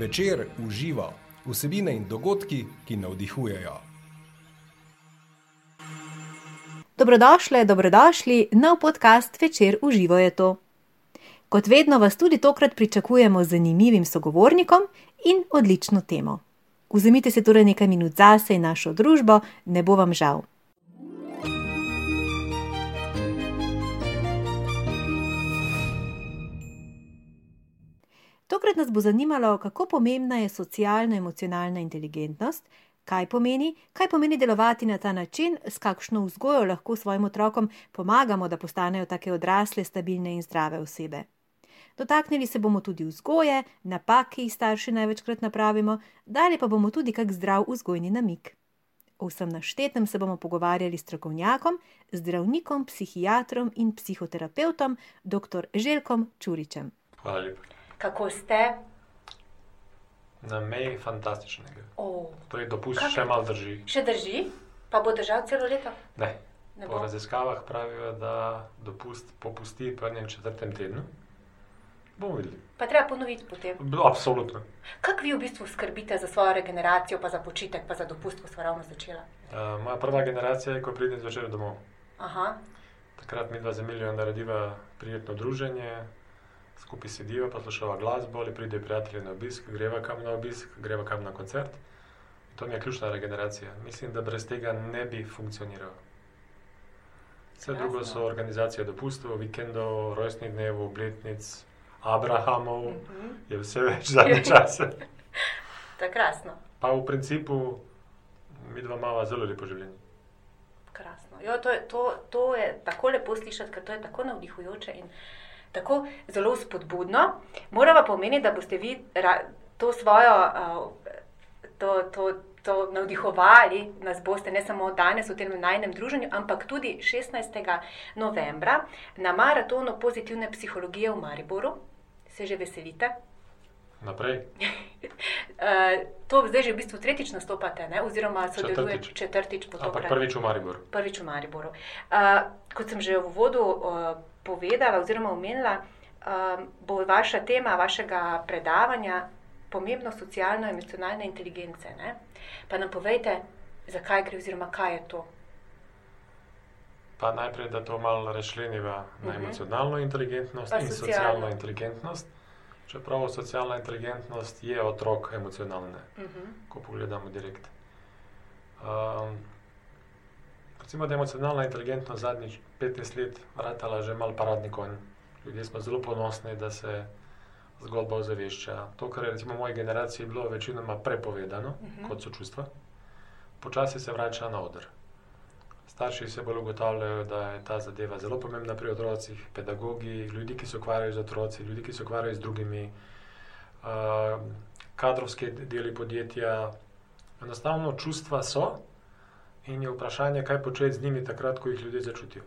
Večer uživa vsebine in dogodki, ki navdihujejo. Dobrodošli, dobrodošli, nov podcast Večer uživo je to. Kot vedno vas tudi tokrat pričakujemo z zanimivim sogovornikom in odlično temo. Vzemite se torej nekaj minut zase in našo družbo, ne bo vam žal. Tokrat nas bo zanimalo, kako pomembna je socialno-emocionalna inteligentnost, kaj pomeni, kaj pomeni delovati na ta način, s kakšno vzgojo lahko svojim otrokom pomagamo, da postanejo take odrasle, stabilne in zdrave osebe. Dotaknili se bomo tudi vzgoje, napak, ki jih starši največkrat napravimo, dalje pa bomo tudi kak zdrav vzgojni namik. O vsem naštetem se bomo pogovarjali s strokovnjakom, zdravnikom, psihiatrom in psihoterapeutom, dr. Željkom Čuričem. Hvala lepa. Kako ste? Na meji fantastičnega. O, Torej, dopust Kak- še malo drži. še drži? Pa bo držal celo leto? Ne. Ne Po bo. raziskavah pravijo, da dopust popusti po enem četrtem tednu. Bomo videli. Pa treba ponoviti potem. Absolutno. Kako vi v bistvu skrbite za svojo regeneracijo, pa za počitek, pa za dopust, ko smo ravno začela? Uh, moja prva generacija je, ko pridem zvečer domov. Aha, Takrat mi dva z Emilijo narediva prijetno druženje, skupaj sediva, poslušava glasbo ali pridejo prijatelji na obisk, greva kam na obisk, greva kam na koncert. To mi je ključna regeneracija. Mislim, da brez tega ne bi funkcioniral. Vse drugo Krasno. so organizacije dopustov, vikendov, rojstnih dnev, obletnic, Abrahamov, mhm. je vse več zadnje čase. to je krasno. Pa v principu mi dva imava zelo lepo življenje. krasno. Jo, to, je, to, to je tako lepo slišati, ker to je tako navdihujoče in tako zelo spodbudno. Morava pomeniti, da boste vi to svojo. To, to, To navdihovali nas boste ne samo danes v tem najnem druženju, ampak tudi 16. novembra na maratonu pozitivne psihologije v Mariboru. Se že veselite? Naprej. To zdaj že v bistvu tretjič nastopate, ne? oziroma sodelujete Četrtič. četrtič po Ampak tokrat. prvič v Mariboru. Prvič v Mariboru. Uh, kot sem že v uvodu uh, povedala, oziroma omenila, uh, bo vaša tema vašega predavanja pomembno socialno-emocionalne inteligence. Ne? Pa nam povejte, zakaj gre, oziroma kaj je to. Pa najprej, da to malo razčleniva na Mhm. emocionalno inteligentnost Pa in socialno. socialno inteligentnost. Čeprav socialna inteligentnost je otrok emocionalne, Uh -huh. ko pogledamo direkt. Um, recimo, da je emocionalna inteligentnost zadnjih 15 let ratala že mal paradni konj. Ljudje smo zelo ponosni, da se zgodba ozavešča. To, kar je recimo v moji generaciji bilo večinoma prepovedano Mhm. kot so čustva, počasi se vrača na oder. Starši se bolj ugotavljajo, da je ta zadeva zelo pomembna pri otrocih, pedagogi, ljudi, ki se ukvarjajo z otroci, ljudi, ki se ukvarjajo z drugimi, uh, kadrovski deli podjetja. Enostavno čustva so in je vprašanje, kaj početi z njimi takrat, ko jih ljudje začutijo.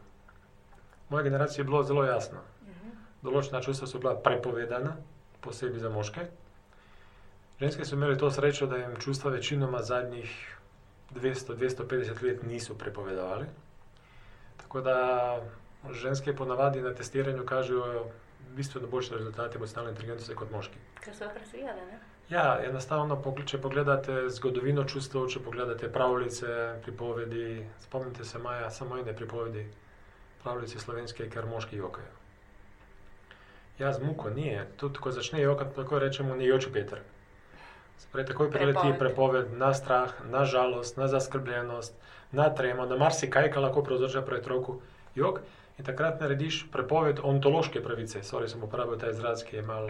V moji generaciji je bilo zelo jasno. Določena čustva so bila prepovedana, posebej za moške. Ženske so imeli to srečo, da jim čustva večinoma zadnjih 200-250 let niso prepovedovali. Tako da ženske ponavadi na testiranju kažejo bistveno boljše rezultate emocionalne inteligentnosti kot moški. Ker so jih razvijali. Ne? Ja, enostavno, če pogledate zgodovino čustev, če pogledate pravljice, pripovedi, spomnite se Maja, samo ene pripovedi, pravljice slovenske, ker moški jokajo. Ja, z muko nije. Tudi ko začne jokati, tako rečemo, ni joči Peter. Sprej takoj prileti Prepoved. prepoved na strah, na žalost, na zaskrbljenost, na tremo, na marsikaj, kar lahko povzroča pri otroku jok. In takrat narediš prepoved ontološke pravice. Sorry, sem uporabil ta izraz, ki je mal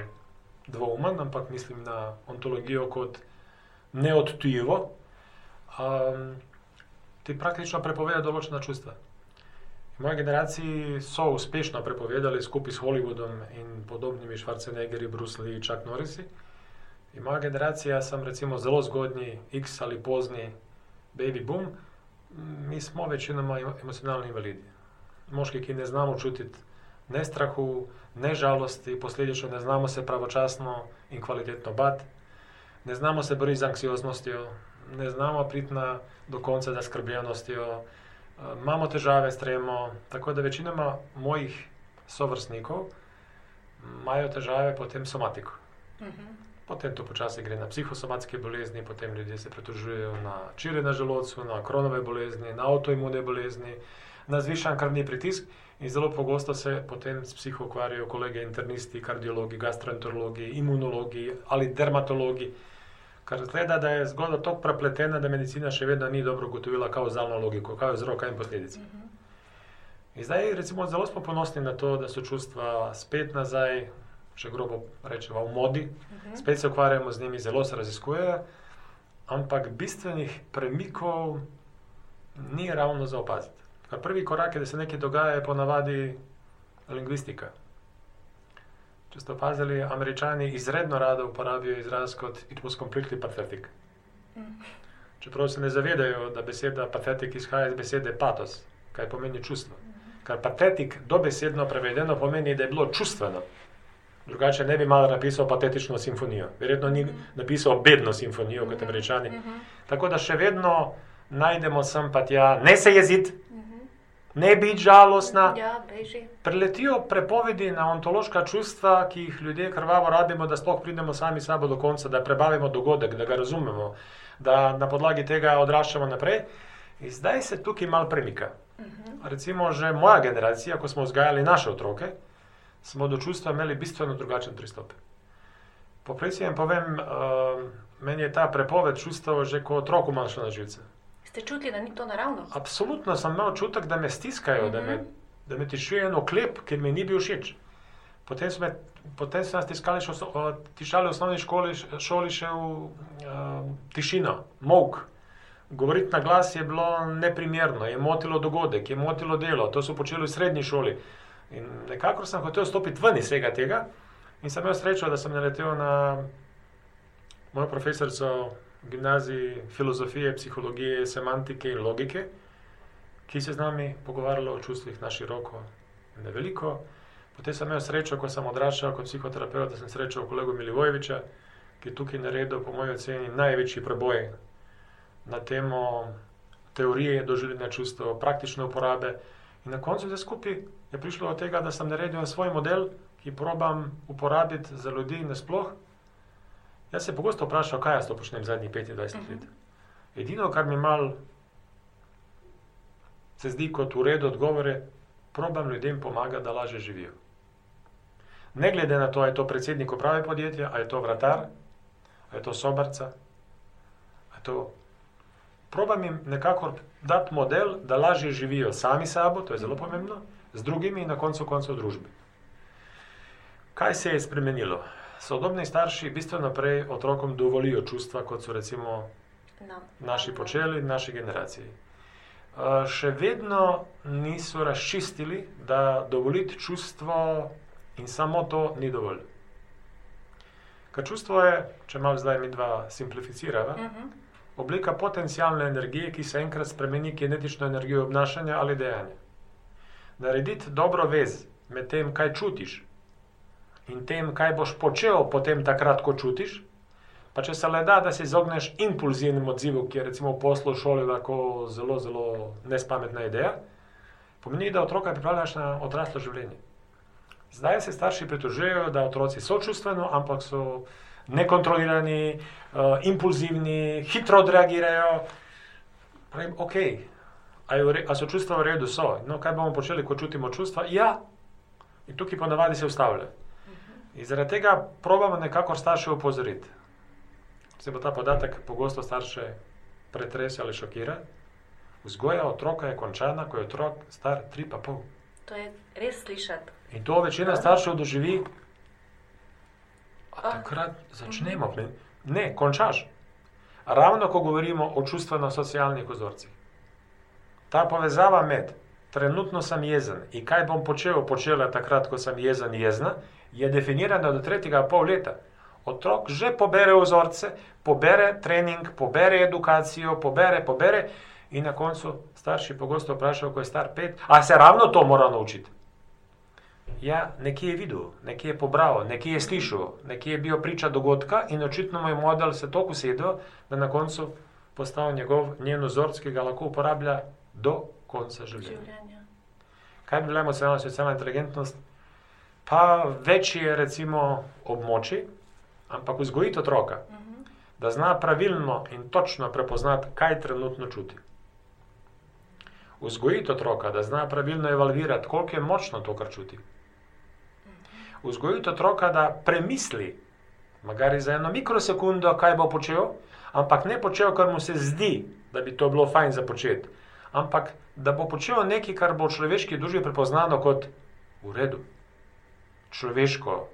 dvoumen, ampak mislim na ontologijo kot neodtujivo. Um, ti praktično prepovejo določena čustva. V moji generaciji so uspešno prepovedali skupaj s Hollywoodom in podobnimi Schwarzeneggerji, Bruce Lee, Chuck Norrisi. In moja generacija, sem recimo zelo zgodnji, X ali pozni baby boom, mi smo večinoma emo- emocionalni invalidi. Moški, ki ne znamo čutiti ne strahu, ne žalosti, posledično ne znamo se pravočasno in kvalitetno bati, ne znamo se boriti z anksioznostjo, ne znamo priti na, do konca z zaskrbljenostjo, eh, imamo težave s tremo. Tako da večinoma mojih sovrstnikov imajo težave potem somatiko. Mhm. Potem to počasi gre na psihosomatske bolezni, potem ljudje se pritožujejo na čire na želodcu, na kronove bolezni, na avtoimune bolezni, na zvišan krvni pritisk. In zelo pogosto se potem s psiho ukvarjajo kolege internisti, kardiologi, gastroenterologi, imunologi ali dermatologi. Kar zgleda, da je zgodba tako prepletena, da medicina še vedno ni dobro ugotovila kauzalno logiko, kaj je vzrok, je posledica. In zdaj, recimo, zelo smo ponosni na to, da so čustva spet nazaj, še grobo rečemo, v modi, spet se ukvarjamo z njimi, zelo se raziskujejo, ampak bistvenih premikov ni ravno za opaziti. Ker prvi korak je, da se nekaj dogaja, je ponavadi lingvistika. Če ste opazili, američani izredno rado uporabljajo izraz kot it was completely pathetic. Čeprav se ne zavedajo, da beseda pathetic izhaja iz besede patos, kaj pomeni čustvo. Ker patetik dobesedno prevedeno pomeni, da je bilo čustveno. Drugače ne bi malo napisal patetično simfonijo. Verjetno ni napisal bedno simfonijo, kot američani. Tako da še vedno najdemo sem pa tja, ne se jeziti, ne biti žalostna. Ja, beži. Preletijo prepovedi na ontološka čustva, ki jih ljudje krvavo rabimo, da sploh pridemo sami sabo do konca, da prebavimo dogodek, da ga razumemo, da na podlagi tega odraščamo naprej. In zdaj se tukaj mal premika. Recimo, že moja generacija, ko smo vzgajali naše otroke, smo do čustva imeli bistveno drugačen pristop. Poprej si jim povem, uh, meni je ta prepoved čustev že kot otroku malo šla na živce. Ste čutili, da ni to naravno? Absolutno sem imel občutek, da me stiskajo, da me, da me tišuje en oklep, ki mi ni bil všeč. Potem so, me, potem so nas tiskali še, o, tišali v osnovni šoli, šoli še v uh, tišino, mok. Govoriti na glas je bilo neprimerno, je motilo dogodek, je motilo delo, to so počeli v srednji šoli. In nekako sem hotel stopiti ven iz vsega tega in sem imel srečo, da sem naletel na mojo profesorico gimnaziji filozofije, psihologije, semantike in logike, ki se z nami pogovarjala o čustvih na široko in na veliko. Potem sem imel srečo, ko sem odraščal kot psihoterapeut, da sem srečal kolego Milivojeviča, ki je tukaj naredil, po mojem oceni, največji preboj na temo teorije doživljanja čustev, praktične uporabe. In na koncu vse skupaj je prišlo do tega, da sem naredil svoj model, ki probam uporabiti za ljudi nasploh. Jaz se pogosto vprašam, kaj jaz to počnem zadnjih 25 let. Edino, kar mi mal se zdi kot v redu odgovore, probam ljudem pomagati, da lažje živijo. Ne glede na to, ali je to predsednik uprave podjetja, ali je to vratar, ali je to sobarca, ali je to. Probam jim nekako dati model, da lažje živijo sami sabo, to je zelo pomembno, z drugimi in na koncu koncev družbi. Kaj se je spremenilo? Sodobni starši bistveno prej otrokom dovolijo čustva, kot so recimo Nam. naši počeli, naši generaciji. Uh, še vedno niso razčistili, da dovoliti čustvo in samo to ni dovolj. Ker čustvo je, če malo zdaj mi dva simplificirava, Mhm. oblika potencijalne energije, ki se enkrat spremeni v kinetično energijo obnašanja ali dejanja. Narediti dobro vez med tem, kaj čutiš in tem, kaj boš počel potem takrat, ko čutiš, pa če se le da, da se izogneš impulzivnemu odzivu, ki je recimo v poslu v šoli lahko zelo, zelo nespametna ideja, pomeni, da otroka pripravljaš na odraslo življenje. Zdaj se starši pritožujejo, da otroci so čustveno, ampak so nekontrolirani, uh, impulzivni, hitro odreagirajo. Pravim, ok, a, re, a so čustva v redu? So. No, kaj bomo počeli, ko čutimo čustva? Ja, in tukaj ponavadi se ustavlja. In zaradi tega probamo nekako starše opozoriti. Se bo ta podatek pogosto starše pretrese ali šokira. Vzgoja otroka je končana, ko je otrok star 3,5. To je res slišati. In to večina staršev doživi, a takrat začnemo. Ne, končaš. Ravno ko govorimo o čustveno-socialnih vzorcih. Ta povezava med trenutno sem jezen in kaj bom počel, počela takrat, ko sem jezen, jezna, je definirana do tretjega pol leta. Otrok že pobere vzorce, pobere trening, pobere edukacijo, pobere, pobere, in na koncu starši pogosto vprašajo, ko je star pet, a se ravno to mora naučiti. Ja, nekje je videl, nekje je pobral, nekje je slišal, nekje je bil priča dogodka in očitno mu je model se tako usedel, da na koncu postal njegov njen vzorc, ki ga lahko uporablja do konca življenja. Življenja. Kaj bi bila emocionalna socialna inteligentnost? Pa več je recimo območij, ampak vzgojiti otroka, da zna pravilno in točno prepoznati, kaj trenutno čuti. Vzgojiti otroka, da zna pravilno evalvirati, koliko je močno to, kar čuti. Vzgojiti otroka, da premisli, magari za eno mikrosekundo, kaj bo počel, ampak ne počel, kar mu se zdi, da bi to bilo fajn za početi, ampak da bo počel nekaj, kar bo v človeški družbi prepoznano kot v redu, človeško,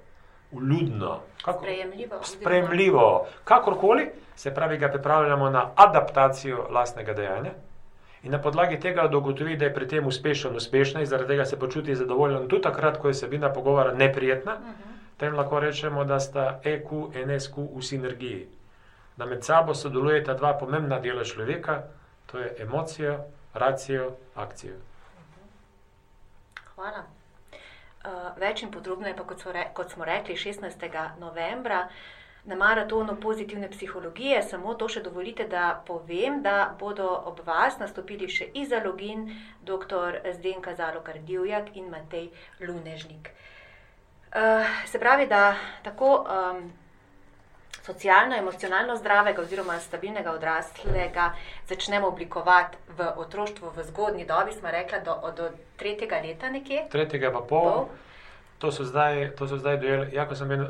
uljudno, kako- Sprejemljivo. sprejemljivo, kakorkoli, se pravi, ga pripravljamo na adaptacijo lastnega dejanja. In na podlagi tega ugotovi, da je pri tem uspešen, uspešna in zaradi tega se počuti zadovoljen, tudi takrat, ko je sebina pogovora neprijetna, tem lahko rečemo, da sta EQ in SQ v sinergiji. Da med sabo sodelujeta dva pomembna dela človeka, to je emocijo, racijo, akcijo. Hvala. Uh, več in podrobneje pa, kot, so re, kot smo rekli, 16. novembra na maratonu pozitivne psihologije. Samo to še dovolite, da povem, da bodo ob vas nastopili še Iza Login, dr. Zdenka Zalokar Divjak in Matej Lunežnik. Uh, se pravi, da tako um, socialno, emocionalno zdravega oziroma stabilnega odraslega začnemo oblikovati v otroštvu, v zgodnji dobi, smo rekli, do, do tretjega leta nekje. Tretjega pa pol. Pol. To so zdaj, to so zdaj dojeli. Ja, ko sem bil,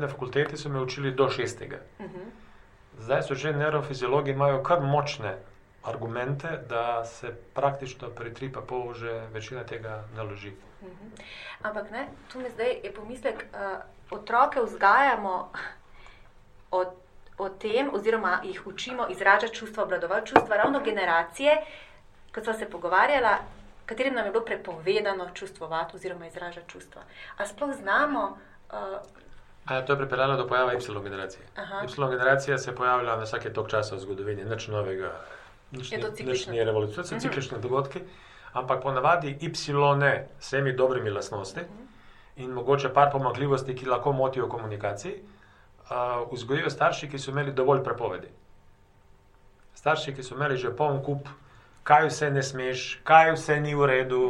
na fakulteti, so me učili do šestega. Mhm. Zdaj so že neurofiziologi, imajo kar močne argumente, da se praktično pri tri pa pol že večina tega naloži. Mhm. Ampak ne, tu mi zdaj je pomislek, uh, otroke vzgajamo o, o tem, oziroma jih učimo izražati čustva, obvladovati čustva, ravno generacije, kot smo se pogovarjala, katerim nam je bilo prepovedano čustvovati oziroma izražati čustva. A sploh znamo, uh, A to je pripeljalo do pojava Y generacije. Aha. Y generacija se je pojavila na vsake tok časa v zgodovini, nič novega, nič, Je to ni- nič ni revolucija, to so Mhm. ciklični dogodki, ampak ponavadi Y z vsemi dobrimi lastnosti in mogoče par pomagljivosti, ki lahko motijo komunikaciji, uh, vzgojijo starši, ki so imeli dovolj prepovedi. Starši, ki so imeli že poln kup, kaj vse ne smeš, kaj vse ni v redu,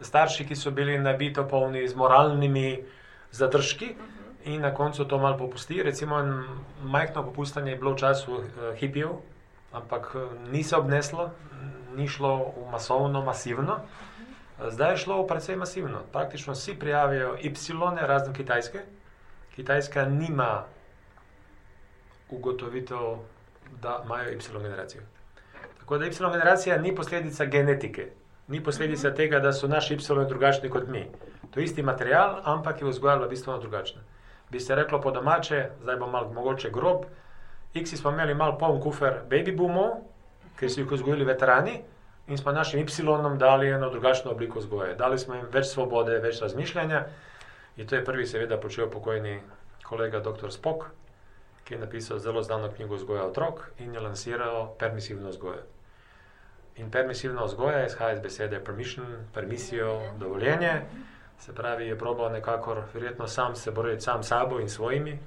starši, ki so bili nabito polni z moralnimi zadržki in na koncu to malo popusti. Recimo, majhno popustanje je bilo v času uh, hipijev, ampak eh, ni se obneslo, ni šlo v masovno, masivno. Zdaj je šlo precej masivno. Praktično vsi prijavijo Y, razen Kitajske. Kitajska nima ugotovitev, da imajo Y generacijo. Tako da Y generacija ni posledica genetike, ni posledica tega, da so naši Y drugačni kot mi. To je isti material, ampak je vzgojalo bistveno drugačno. Bi se reklo po domače, zdaj bo malo mogoče grob. X smo imeli malo poln kufer baby boomov, ki so jih vzgojili veterani, in smo našim Y dali eno drugačno obliko vzgoje. Dali smo jim več svobode, več razmišljanja. In to je prvi, seveda, počel pokojni kolega dr. Spok, ki je napisal zelo znano knjigo Vzgoja otrok in je lansiral permisivno vzgojo. In permisivna vzgoja izhaja iz besede permission, permisijo, dovoljenje. Se pravi, je probal nekako, verjetno sam se boriti sam s sabo in svojimi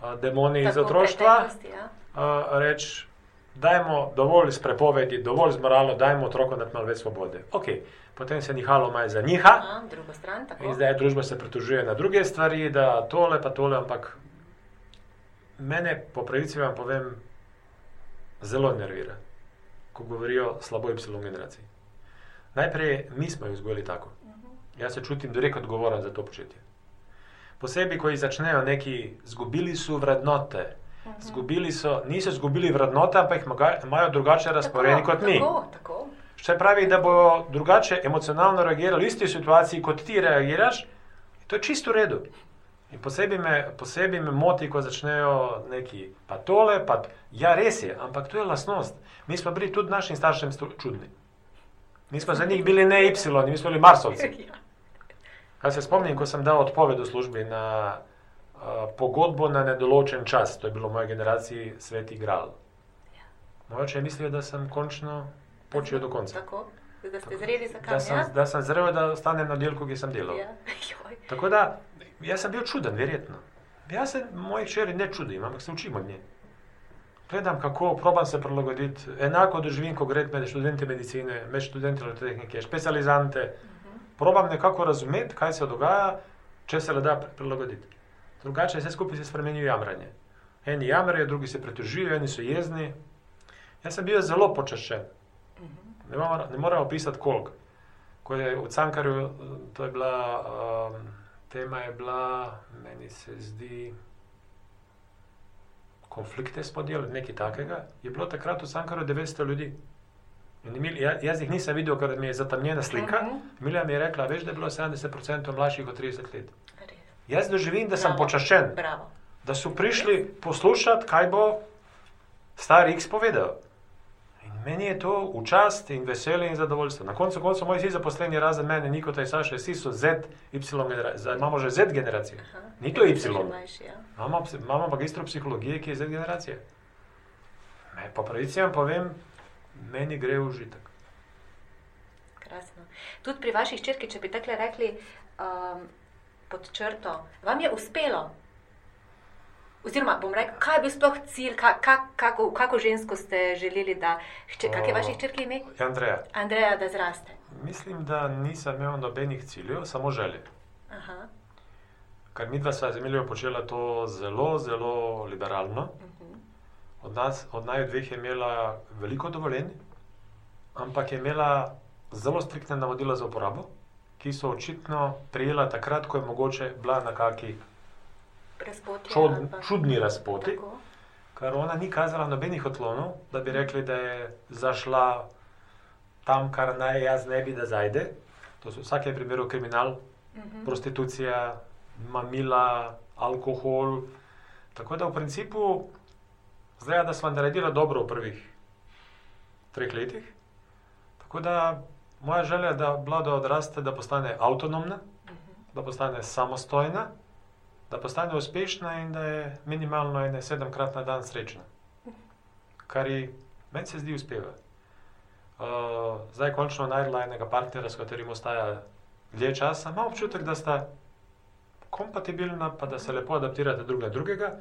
a, demoni iz tako v otroštva ja? reči, dajmo dovolj z prepovedi, dovolj z moralo, dajmo otrokom dati malo več svobode. Ok, potem se nihalo malo za njiha Aha, drugo stran, tako. in zdaj družba se pritožuje na druge stvari, da tole pa tole, ampak mene po pravici vam povem, zelo nervira, ko govorijo slabo Y generaciji. Najprej mi smo jih vzgojili tako. Jaz se čutim direkt odgovoren za to početje. Posebej, ko jih začnejo neki, zgubili so vrednote. Zgubili so, niso izgubili vrednote, ampak jih imajo drugače razporejeni kot mi. Tako, tako. Še pravi, da bo drugače emocionalno reagirali v isti situaciji, kot ti reagiraš, to je čisto v redu. In posebej me, posebej me moti, ko začnejo neki, pa tole, pa ja, res je, ampak to je lastnost. Mi smo bili tudi našim staršem čudni. Mi smo za njih bili ne Y, mi smo bili Marsovci. Kaj se spomnim, ko sem dal odpoved v službi na uh, pogodbo na nedoločen čas, to je bilo v moji generaciji Sveti Gral. Moj oče je mislil, da sem končno počel do konca. Tako, da ste zreli za Da kam, sem, ja? da sem zrel, da ostanem na oddelku, ki sem delal. Ja. Tako da, jaz sem bil čuden, verjetno. Jaz se mojih čeri ne čudim, ampak se učim od nje. Gledam, kako probam se prilagoditi. Enako doživim, ko grem med študente medicine, med študente elektrotehnike, specializante. Probam nekako razumeti, kaj se dogaja, če se le da pri- prilagoditi. drugače vse skupaj se spremeni v jamranje. Eni jamrajo, drugi se pritožujejo, eni so jezni. Jaz sem bil zelo počaščen. Ne, mora, ne morem opisati koliko. Ko je v Cankarju, to je bila, um, tema je bila, meni se zdi, konflikte spodijeli, nekaj takega, je bilo takrat v Cankarju 900 ljudi. In Emil, ja- jaz jih nisem videl, ker mi je zatemnjena slika. Mhm. Emilija mi je rekla, veš, da je bilo 70% mlajših od 30 let. Res. Jaz doživim, da sem Bravo. počaščen, Bravo. da so prišli poslušati, kaj bo star X povedal. Meni je to v čast in veselje in zadovoljstvo. Na koncu koncev moji vsi zaposleni, razen mene, Niko in Saša, vsi so Z, Y generacija. Imamo že Z generacijo. Aha. Ni to Y. mlajši, ja. Imamo, imamo magistro psihologije, ki je Z generacija. Me, po pravici vam povem, meni gre užitek. Krasno. Tudi pri vaših črki, če bi takle rekli um, pod črto, vam je uspelo. Oziroma, bom rekel, kaj je bil sploh cilj, ka, ka, kako, kako žensko ste želeli, da. Hče, kak je vaših črki ime? Andreja, Andreja, da zraste. mislim, da nisem imel nobenih ciljev, samo želje. Aha. Ker mi dva sva z Emilijo počela to zelo, zelo liberalno. mhm. Od nas, od naju dveh je imela veliko dovoljenj, ampak je imela zelo striktne navodila za uporabo, ki so očitno prijela takrat, ko je mogoče bila na kaki Razpotje. čud, pa- čudni razpoti, Tako. ker ona ni kazala nobenih odklonov, da bi rekli, da je zašla tam, kar naj jaz ne bi, da zajde. To so v vsakem primeru kriminal, Mhm. prostitucija, mamila, alkohol. Tako da v principu, zdaj, da smo naredili dobro v prvih treh letih. Tako da moja želja je, da mlada odraste, da postane avtonomna, da postane samostojna, da postane uspešna in da je minimalno ene sedemkrat na dan srečna. Kar ji meni se zdi uspeva. Uh, zdaj končno najdla enega partnerja, s katerim ostaja dlje časa, ima občutek, da sta kompatibilna, pa da se lepo adaptirate drug na drugega.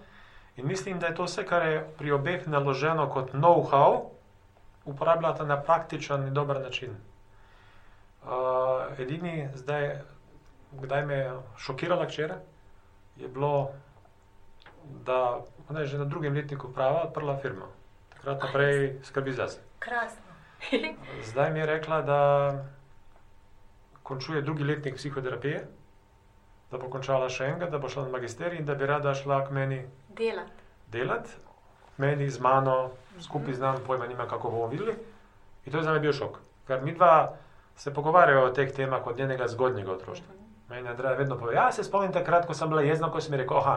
In mislim, da je to vse, kar je pri obeh naloženo kot know-how, uporabljata na praktičen in dober način. Uh, edini zdaj, kdaj me je šokirala včeraj, je bilo, da je že na drugem letniku prava odprla firmo. Takrat naprej skrbi za. Krasno. Zdaj mi je rekla, da končuje drugi letnik psihoterapije, da bo končala še enega, da bo šla na magisterij in da bi rada šla k meni Delati. k meni z mano, skupaj z nami, pojma nima, kako bomo videli. In to je za me bil šok. Ker mi dva se pogovarjajo o teh temah od njenega zgodnjega otroštva. Meni Andreja vedno pove, ja, se spomnim takrat, ko sem bila jezna, ko si mi rekel, aha,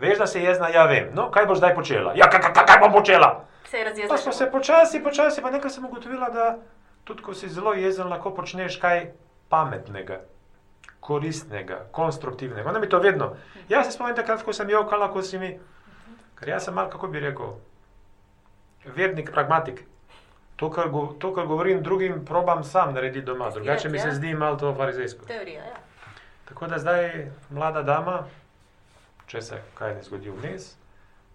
veš, da si jezna, ja vem, no, kaj boš zdaj počela? Ja, kaj, kaj, kaj bom počela? Se je Pa razjezila. smo se počasi, počasi, pa nekaj sem ugotovila, da tudi ko si zelo jezen, lahko počneš kaj pametnega, koristnega, konstruktivnega. Ona mi to vedno. Jaz se spomnim takrat, ko sem jokala, ko si mi, ker jaz sem mal, kako bi rekel, vernik, pragmatik. To, kar, go, to, kar govorim drugim, probam sam narediti doma, drugače mi se ja. zdi malo to farizejsko. Teorija, ja. Tako da zdaj mlada dama, če se kaj ne zgodi vmes,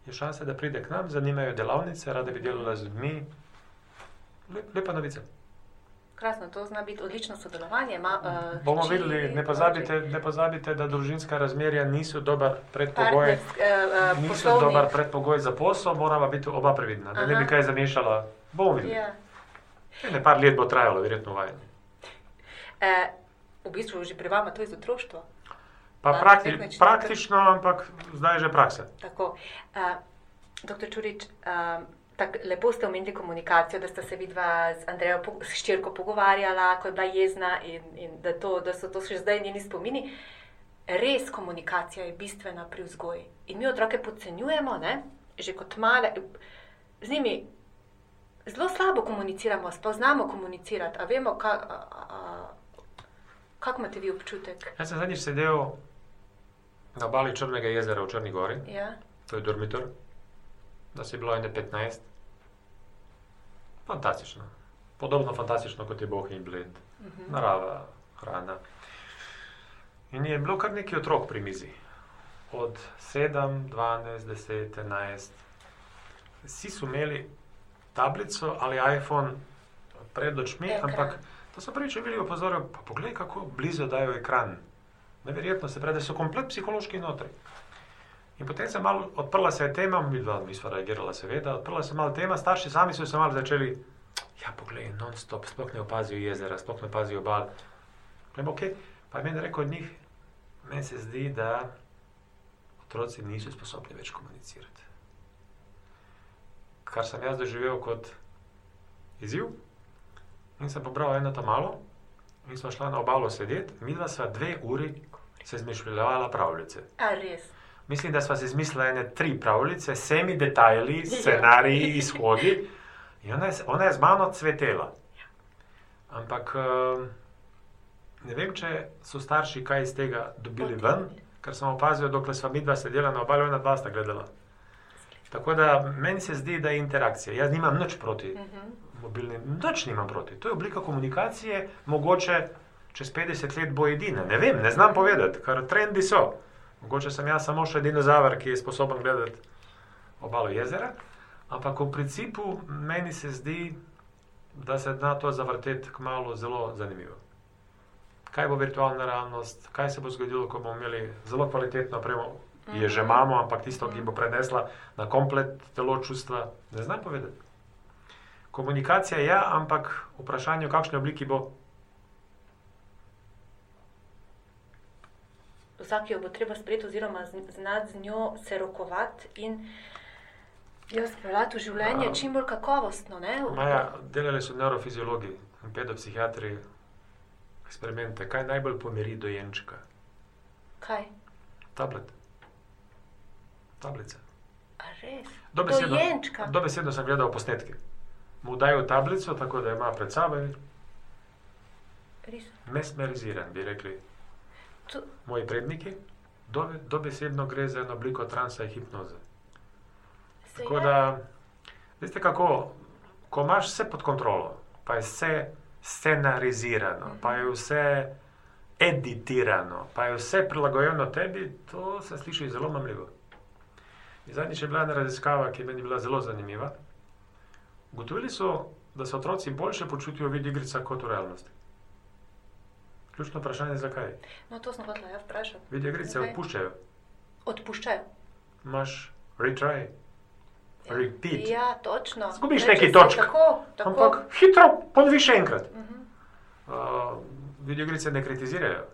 je šansa, da pride k nam, zanimajo delavnice, rada bi delala z ljudmi. Lep, lepa novica. Krasno, to zna biti odlično sodelovanje. Ma, uh, Bomo videli, ne pozabite, ne pozabite, da družinska razmerja niso dober predpogoj. Partnersk, uh, Niso dober predpogoj za posel, moramo biti oba previdna, da ne bi Aha. kaj zamišljala. Bomo videli. Ja. Ne, par let bo trajalo, verjetno vajanje. Uh, v bistvu že pri vama to iz otroštva. Pa prakti, praktično, ampak zdaj je že praksa. Tako. Uh, doktor Čurič, uh, tak, lepo ste omenili komunikacijo, da sta se vidva z Andrejo, s ščirko pogovarjala, ko je bila jezna in, in da, to, da so to še zdaj njeni spomini. Res komunikacija je bistvena pri vzgoji. In mi otroke podcenjujemo, ne? že kot male. Z njimi zelo slabo komuniciramo, sploh znamo komunicirati. A vemo, ka- a- a- kako imate vi občutek? Jaz sem zadnjič sedel na obali Črnega jezera v Črni Gori, Ja? to je dormitor, da si bilo ene 15. Fantastično. Podobno fantastično kot je Bog in Bled, Mhm. narava, hrana. In je bilo kar nekaj otrok pri mizi. Od 7, 12, 10, 11. Vsi so imeli tablico ali iPhone pred očmi, Ekran. ampak to so prvič bili opozorili, pa poglej, kako blizu dajo ekran. Neverjetno se pravi, da so komplet psihološki notri. In potem se je malo odprla se tema, mi dva nisva reagirala, seveda, odprla se je malo tema, starši sami so se malo začeli, ja, poglej, non-stop, sploh ne opazijo jezera, sploh ne opazijo obal. Vem, ok, pa je meni rekel od njih, meni se zdi, da otroci niso sposobni več komunicirati. Kar sem jaz doživel kot izziv, in sem pobral eno tam malo, in smo šla na obalo sedeti, mi dva sva dve uri se izmišljavala pravljice. A res. Mislim, da sva si izmislila ene tri pravljice, s vsemi detajli, scenariji, izhodi. In ona je, ona je z mano cvetela. Ampak eh, ne vem, če so starši kaj iz tega dobili ven, ker sem opazil, dokler sva mi dva sedela na obali, ona dva sta gledala. Tako da meni se zdi, da je interakcija. Jaz nimam nič proti mobilnim, nič nimam proti. To je oblika komunikacije, mogoče čez 50 let bo edina. Ne vem, ne znam povedati, ker trendi so. Mogoče sem jaz samo še dinozaver, ki je sposoben gledati obalo jezera, ampak v principu meni se zdi, da se da to zavrteti kmalo zelo zanimivo. Kaj bo virtualna realnost, kaj se bo zgodilo, ko bomo imeli zelo kvalitetno opremo, je že imamo, ampak tisto, ki bo prenesla na komplet telo čustva, ne znam povedati. Komunikacija je, ampak vprašanje, v kakšni obliki bo. Vsak jo bo treba sprejeti, oziroma znati z njo se rokovati in jo speljati v življenje Ja. čim bolj kakovostno. Ne? Maja, delali so neurofiziologi in pedopsihiatri eksperimente, kaj najbolj pomiri dojenčka. Kaj? Tablet. Tablice. A res? Dobesedno, Dojenčka. dobesedno sem gledal posnetke. Mu dajo tablico, tako da ima pred sabo in mesmeriziran, bi rekli To, moji predniki. Dobe, dobesedno gre za eno obliko transa in hipnoze. se Tako da, veste kako, ko imaš vse pod kontrolo, pa je vse scenarizirano, pa je vse editirano, pa je vse prilagojeno tebi, to se sliši zelo mamljivo. In zadnjič je bila ena raziskava, ki je meni bila zelo zanimiva. Ugotovili so, da se otroci boljše počutijo v igrica kot v realnosti. Ključno vprašanje je, zakaj. No, to sem hotela ja vprašati. Videoigrice Zakaj? odpuščajo. Odpuščajo. Imaš retry, repeat. Ja, točno. Zgubiš neki točk. Tako, tako. Ampak hitro, ponovi še enkrat. Mhm. Uh, videoigrice ne kritizirajo.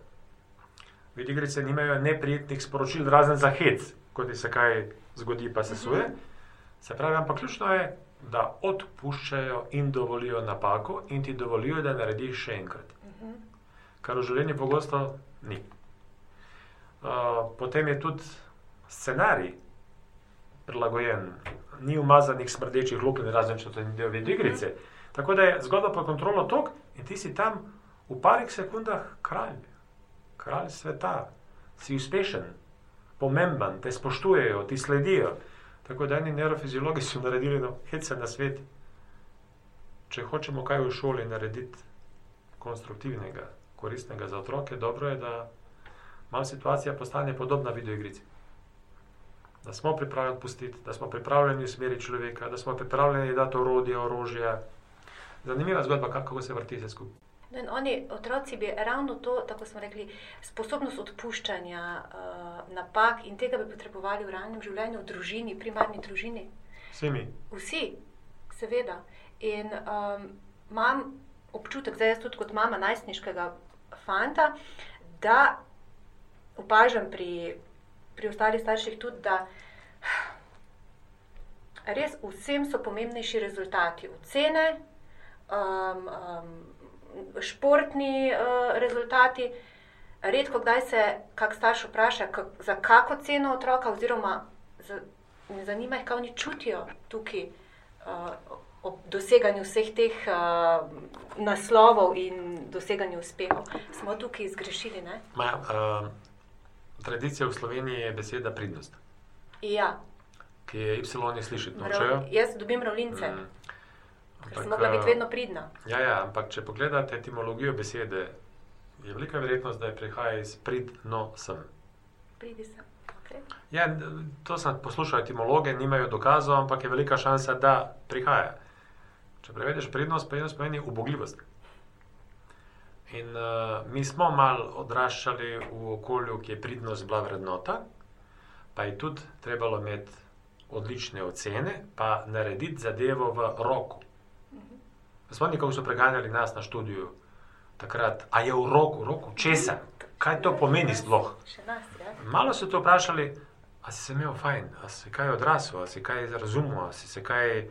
Videoigrice nimajo neprijetnih sporočil, razen za hec, ko ti se kaj zgodi, pa se suje. Se pravi, ampak ključno je, da odpuščajo in dovolijo napako, in ti dovolijo, da narediš še enkrat. Mhm. Kar v življenju pogosto ni. Uh, potem je tudi scenarij prilagojen, ni umazanih smrdečih lukenj, razen če to ni del videoigrice. Tako da je zgodba pod kontrolo tok in ti si tam v parih sekundah kralj, kralj sveta, si uspešen, pomemben, te spoštujejo, ti sledijo. Tako da eni neurofiziologi so naredili no, hece na svet. Če hočemo kaj v šoli narediti konstruktivnega, koristnega za otroke, dobro je, da malo situacija postane podobna videoigrici. Da smo pripravljeni pustiti, da smo pripravljeni usmeriti človeka, da smo pripravljeni dati orodje, orožje. Zanimiva zgodba, kako se vrti vse skupaj. No in oni, otroci, bi ravno to, tako smo rekli, sposobnost odpuščanja uh, napak in tega bi potrebovali v realnem življenju, v družini, primarni družini. Vsi mi. Vsi, seveda. In um, imam občutek, zdaj jaz tudi kot mama najstniškega fanta, da opažam pri, pri ostalih starših tudi, da res vsem so pomembnejši rezultati, ocene, um, um, športni uh, rezultati. Redko kdaj se kak starš vpraša, kak, za kako ceno otroka, oziroma za, me zanima jih, kaj oni čutijo tukaj uh, ob doseganju vseh teh uh, naslovov in doseganju uspehov. Smo tukaj zgrešili, ne? Maja, uh, tradicija v Sloveniji je beseda pridnost, Ja, ki je Y slišati nočejo. jaz dobim ravlince, Mm. Ker Ampak, sem mogla biti eh, vedno pridna. Ja, ja, ampak če pogledate etimologijo besede, je velika verjetnost, da je prihaja iz pridno sem. Pridi sem. Okay. Ja, to sem poslušal etimologe, nimajo dokazov, ampak je velika šansa, da prihaja. Če prevedeš prednost, prednost pomeni ubogljivost. In uh, mi smo mal odraščali v okolju, ki je pridnost bila vrednota, pa je tudi trebalo imeti odlične ocene, pa narediti zadevo v roku. Spomnim, kako so preganjali nas na študiju takrat, a je v roku, v roku, česa, kaj to pomeni sploh. Ja. Malo so te vprašali, a si se imel fajn, a si kaj odrasel, a si kaj razumel, a si se kaj.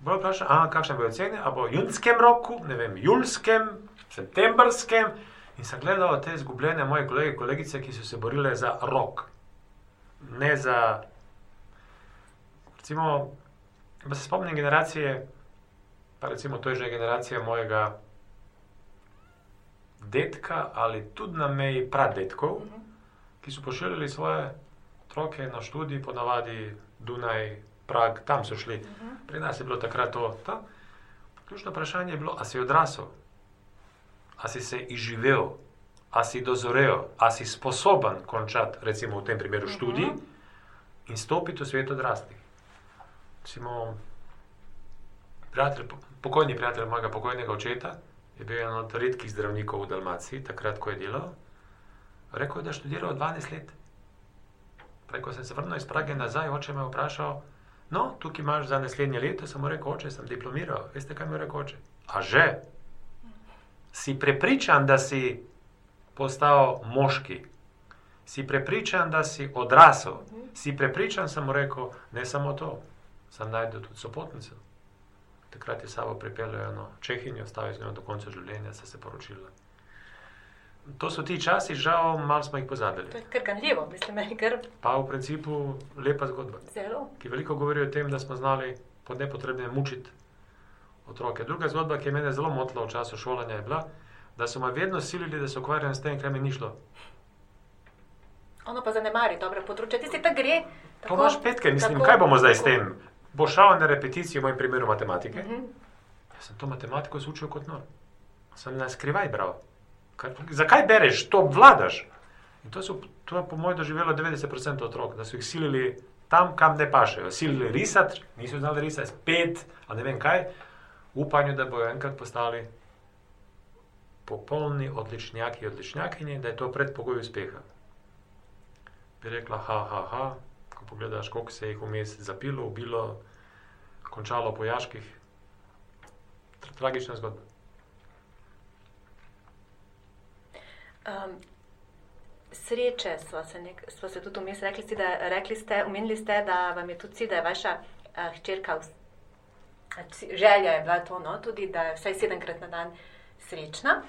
Bolj vprašal, a kakšne bodo ocene, a bo v junskem roku, ne vem, julskem, septembrskem. In sem gledal te izgubljene moje kolege, kolegice, ki so se borile za rok, ne za. Recimo, da se spomnim generacije, pa recimo to je že generacija mojega dedka ali tudi na meji pradetkov, ki so pošiljali svoje otroke na študij, ponavadi Dunaj, Prag, tam so šli. Pri nas je bilo takrat to. Ta. Ključno vprašanje je bilo, a si odrasel, a si se izživel, a si dozorel, a si sposoben končati, recimo v tem primeru, študij in stopiti v svet odraslih. Recimo, prijatelj, pokojni prijatelj mojega pokojnega očeta je bil eden od redkih zdravnikov v Dalmaciji, takrat, ko je delal. Rekel je, da je študiral 12 let. Prej, ko sem se vrnil iz Prage nazaj, oče me je vprašal, no, tukaj imaš za naslednje leto, sem mu rekel, oče, sem diplomiral. Veste, kaj mi je rekel, oče? A že? Si prepričan, da si postal moški? Si prepričan, da si odrasel? Si prepričan, sem mu rekel, ne samo to, sem najdel tudi sopotnico. Takrat je sabo pripeljal eno Čehinjo, stavil z njo do konca življenja, se je poročila. To so ti časi, žal, malo smo jih pozabili. To je kar ganljivo, mislim, meni kar Pa v principu lepa zgodba, zelo. ki veliko govori o tem, da smo znali po nepotrebnem mučiti otroke. Druga zgodba, ki je mene zelo motila v času šolanja, je bila, da so me vedno silili, da se ukvarjam s tem, kaj mi ni šlo. Ono pa zanemari, dobro področje. Ti si ta gre. To imaš petke, mislim, kaj bomo zdaj s tem? Bo šel na repeticijo, v mojem primeru matematike. Mhm. Jaz sem to matematiko se učil kot nor. Sem na skrivaj bral. Kaj, zakaj bereš, to vladaš? In to, so, to je po mojem doživelo 90% otrok, da so jih silili tam, kam ne pašejo. Silili risati, niso znali risati, spet, a ne vem kaj, v upanju, da bojo enkrat postali popolni odličnjaki, odličnjakinje, da je to predpogoj uspeha. Bi rekla, ha, ha, ha, pogledaš, koliko se jih vmes zapilo, ubilo, končalo po jaških. Tra- Tragična zgodba. Um, sreče smo se, nek, smo se tudi vmes rekli, da, rekli ste, omenili ste, da vam je tudi cilj, da je vaša uh, hčerka, ci- želja je bila to, no, tudi, da je vsaj sedemkrat na dan srečna.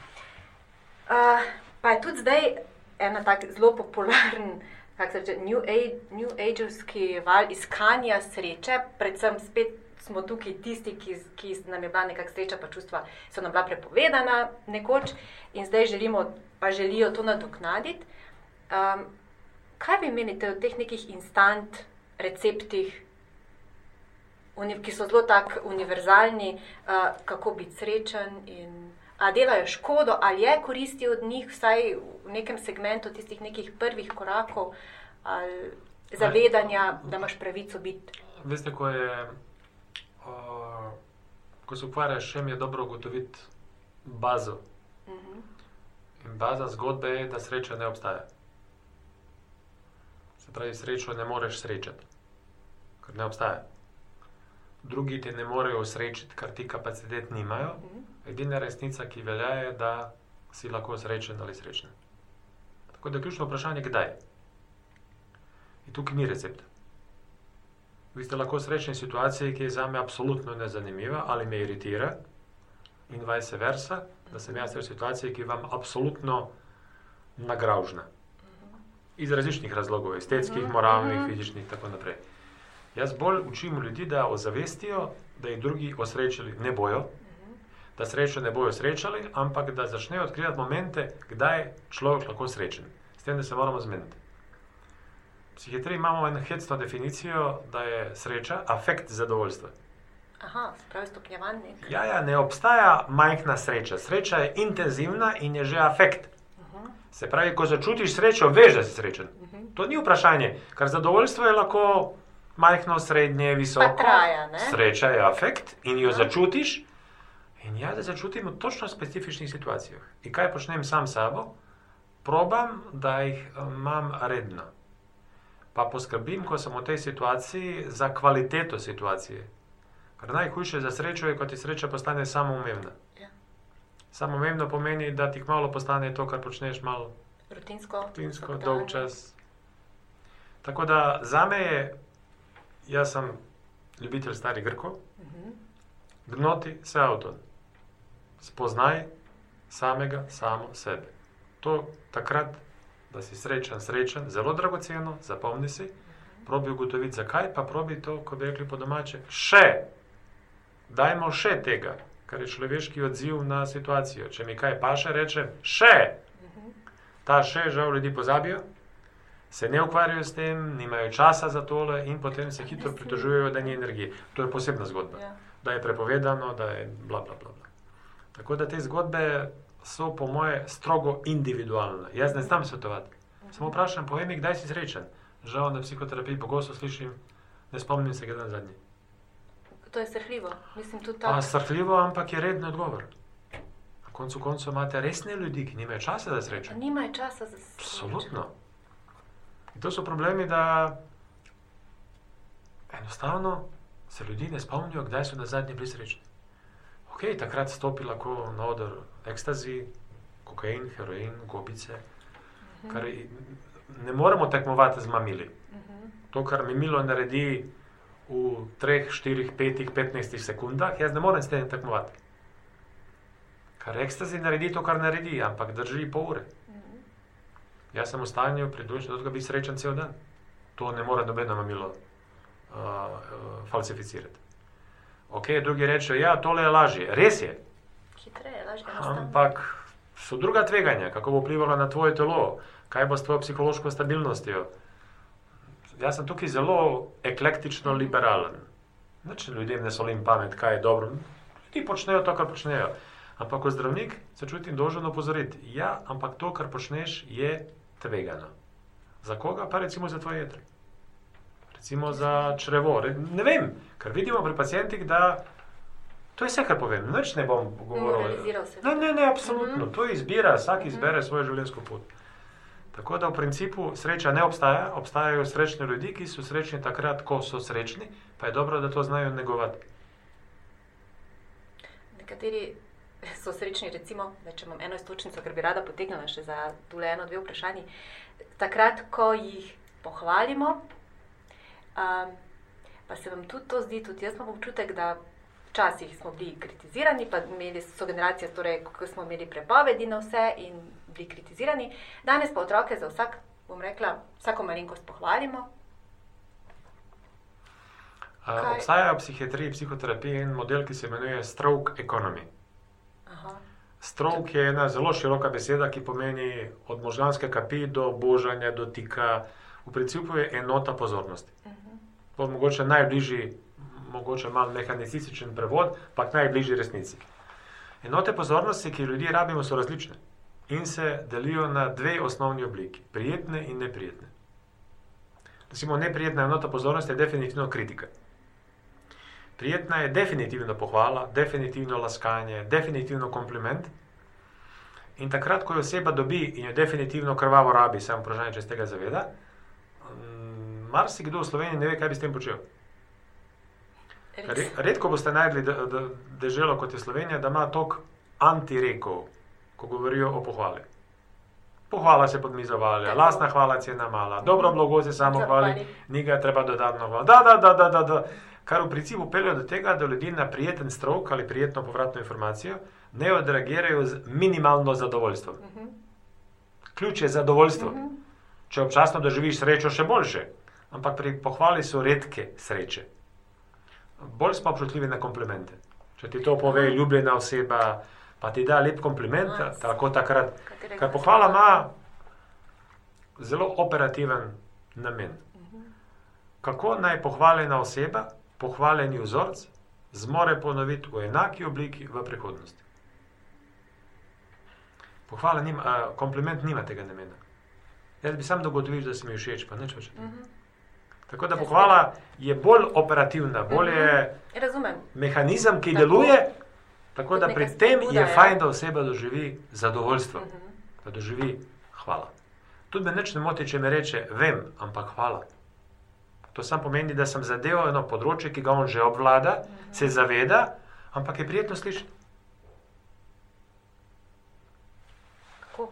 Uh, pa je tudi zdaj ena tak zelo popularen, kako se reče, New, Age, new Ageovski val iskanja sreče, predvsem spet smo tukaj tisti, ki, ki nam je bila nekakšna sreča, pa čustva so nam bila prepovedana nekoč in zdaj želimo, pa želijo to nadoknaditi. Um, kaj vi menite o teh nekih instant receptih, ki so zelo tako univerzalni, uh, kako biti srečen in a delajo škodo, ali je koristi od njih, vsaj v nekem segmentu tistih nekih prvih korakov, ali zavedanja, da imaš pravico biti. Veste, ko je, uh, ko se ukvarjaš, še mi je dobro ugotoviti bazo. Mhm. In baza zgodbe je, da sreča ne obstaja. Se pravi, srečo ne moreš srečati, ker ne obstaja. Drugi te ne morejo srečati, ker ti kapacitet nimajo. Mhm. Edina resnica, ki velja, je, da si lahko srečen ali srečen. Tako da je ključno vprašanje, kdaj. In tukaj ni recepta. Vi ste lahko srečni v situaciji, ki je za me absolutno nezanimiva ali me iritira, in vice versa, da sem jaz v situaciji, ki je vam absolutno nagraužna. Iz različnih razlogov, estetskih, Mhm, moralnih, mhm. fizičnih in tako naprej. Jaz bolj učim ljudi, da ozavestijo, da jih drugi osrečili ne bojo, da srečo ne bojo srečali, ampak da začnejo odkrivati momente, kdaj je človek lahko srečen. S tem, da se moramo zmeniti. V psihiatriji imamo eno hecno definicijo, da je sreča afekt zadovoljstva. Aha, spravi stopnjevanje. Ja, ja, ne obstaja majhna sreča. Sreča je intenzivna in je že afekt. Se pravi, ko začutiš srečo, veš, da si srečen. To ni vprašanje, ker zadovoljstvo je lahko majhno, srednje, visoko. Pa traja, ne? Sreča je afekt in jo začutiš. In jaz da začutim v točno specifičnih situacijah. In kaj počnem sam s sabo? Probam, da jih eh, imam redno. pa poskrbim, ko sem v tej situaciji, za kvaliteto situacije. Ker najhujše za srečo je, ko ti sreča postane samoumevna. Ja. Samoumevno pomeni, da ti kmalo postane to, kar počneš, malo Rutinsko. rutinsko, dolg čas. Tako da za me je, jaz sem ljubitelj starih Grkov, Mhm. gnoti se avto. Spoznaj samega, samo sebe. To takrat, da si srečen, srečen, zelo dragoceno, zapomni si, probi ugotoviti, zakaj pa probi to, ko bi rekli po domače, še, dajmo še tega, kar je človeški odziv na situacijo. Če mi kaj paše, rečem še. Ta še žal ljudi pozabijo, se ne ukvarjajo s tem, nimajo časa za tole in potem se hitro pritožujejo, da ni energije. To je posebna zgodba Ja. da je prepovedano, da je bla, bla, bla, bla. Tako da te zgodbe so po moje strogo individualne. Jaz ne znam svetovati. Samo vprašam, povej mi, kdaj si srečen. Žal na psihoterapiji pogosto slišim, ne spomnim se, kdaj zadnji. To je srhljivo. Mislim, tudi Pa ta. strhljivo, ampak je redni odgovor. Na koncu koncev imate resne ljudi, ki nimajo časa za srečo. Nimajo časa za srečo. Absolutno. In to so problemi, da enostavno se ljudi ne spomnijo, kdaj so na zadnji bili srečni. Ok, takrat stopi lahko na oder ekstazi, kokain, heroin, gobice, kar je- ne moremo tekmovati z mamili. To, kar mi milo naredi v 3, 4, 5, 15 sekundah, jaz ne morem s tem tekmovati. Kar ekstazi naredi to, kar naredi, ampak drži pol ure. Jaz sem v stanju pridušen, da bi srečen cel dan. To ne more nobeno mamilo uh, uh, falsificirati. Ok, drugi rečejo, ja, tole je lažje. Res je, Hitreje, lažje, ampak so druga tveganja, kako bo vplivalo na tvoje telo, kaj bo s tvojo psihološko stabilnostjo. Jaz sem tukaj zelo eklektično liberalen. Nič ljudem ne solim pamet, kaj je dobro. Ti počnejo to, kar počnejo. Ampak kot zdravnik se čutim dolžen opozoriti. Ja, ampak to, kar počneš, je tvegano. Za koga? Pa recimo za tvoje jedro. Recimo za črevo. Re- Ne vem, ker vidimo pri pacijentih, da to je vse, kar povem. Nič ne bom govoril. Ne, ne, ne, absolutno. To je izbira, vsak izbere svojo življenjsko pot. Tako da v principu sreča ne obstaja, obstajajo srečni ljudje, ki so srečni takrat, ko so srečni, pa je dobro, da to znajo negovati. Nekateri so srečni, recimo, da če imam eno istočnico, ker bi rada potegnila še za tole eno, dve vprašanji. Takrat, ko jih pohvalimo, um, pa se vam tudi to zdi, tudi jaz imam občutek, da včasih smo bili kritizirani, pa imeli so generacije, torej, ko smo imeli prepovedi na vse in bili kritizirani. Danes pa otroke za vsak, bom rekla, vsako malenkost pohvalimo. Kaj- obstaja v psihiatriji, psihoterapiji en model, ki se imenuje stroke economy. Aha. Stroke je ena zelo široka beseda, ki pomeni od možganske kapi do božanja, dotika. V principu je enota pozornosti. To je mogoče najbližji, mogoče malo mehanicističen prevod, pa najbližji resnici. Enote pozornosti, ki jih ljudje rabimo, so različne in se delijo na dve osnovni obliki: prijetne in neprijetne. Recimo, neprijetna enota pozornosti je definitivno kritika. Prijetna je definitivno pohvala, definitivno laskanje, definitivno kompliment. In takrat, ko jo oseba dobi in jo definitivno krvavo rabi, samo vprašanje, če se tega zaveda, marsikdo v Sloveniji ne ve, kaj bi s tem počel. Re, Res. redko boste najdli de- de- deželo kot je Slovenija, da ima toliko antirekov, ko govorijo o pohvali. Pohvala se pod mizo valja, lastna hvala cena mala, dobro blago se samo hvali, ni ga treba dodatno hvala. Da, da, da, da, da, da. Kar v principu pelje do tega, da ljudi na prijeten strok ali prijetno povratno informacijo ne odreagirajo z minimalno zadovoljstvom. Mhm. Ključ je zadovoljstvo. Mhm. Če občasno doživiš srečo, še boljše. Ampak pri pohvali so redke sreče. Bolj smo občutljivi na komplimente. Če ti to pove ljubljena oseba, pa ti da lep kompliment, tako takrat. Ker pohvala ima zelo operativen namen. Kako naj pohvaljena oseba, pohvaljeni vzorc, zmore ponoviti v enaki obliki v prihodnosti? Pohvala nima, a, kompliment nima tega namena. Jaz bi sam dogotovil, da si mi všeč, pa nič več. Mhm. Tako da pohvala je bolj operativna, bolj je Razumem. mehanizem, ki Tako. deluje, tako da pri tem spodbuda, je ja. fajn, da oseba doživi zadovoljstvo, Mhm. da doživi hvala. Tudi me nič ne moti, če mi reče, vem, ampak hvala. To samo pomeni, da sem zadeval eno področje, ki ga on že obvlada, se zaveda, ampak je prijetno slišati. Uh,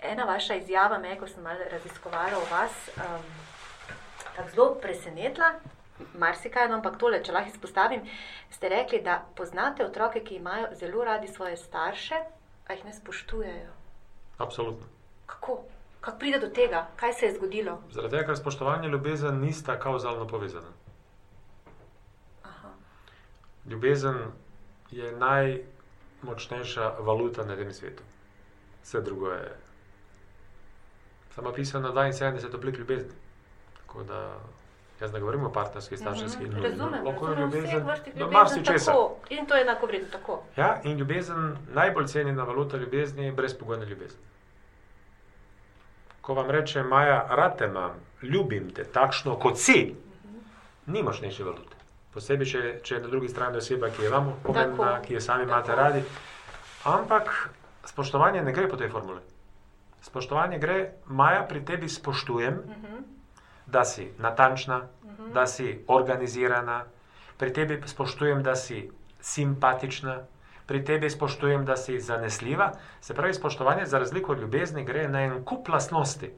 ena vaša izjava me, ko sem malo raziskovala o vas, um, tako zelo presenetila. Marsikaj, no, ampak tole, če lahko izpostavim, ste rekli, da poznate otroke, ki imajo zelo radi svoje starše, a jih ne spoštujejo. Absolutno. Kako? Kako pride do tega? Kaj se je zgodilo? Zaradi tega, ker spoštovanje in ljubezen nista kauzalno povezana. Aha. Ljubezen je najmočnejša valuta na tem svetu. Vse drugo je. Samo pisano 72 oblik ljubezni. Tako da jaz ne govorim o partnerski, starševski in Mhm, Razumem, Lahko je ljubezen do ljubezni marsičesa. In to je enako vredno tako. Ja, in ljubezen, najbolj cenjena valuta ljubezni je brezpogojna ljubezen. Ko vam reče Maja, rad te imam, ljubim te takšno, kot si, ni močnejše valute. Posebej, če, če je na drugi strani oseba, ki je vam pomembna, Tako. ki jo sami imate Tako. radi. Ampak spoštovanje ne gre po tej formuli. Spoštovanje gre, Maja, pri tebi spoštujem, da si natančna, da si organizirana, pri tebi spoštujem, da si simpatična, pri tebi spoštujem, da si zanesljiva. Se pravi, spoštovanje za razliko od ljubezni gre na en kup lastnosti,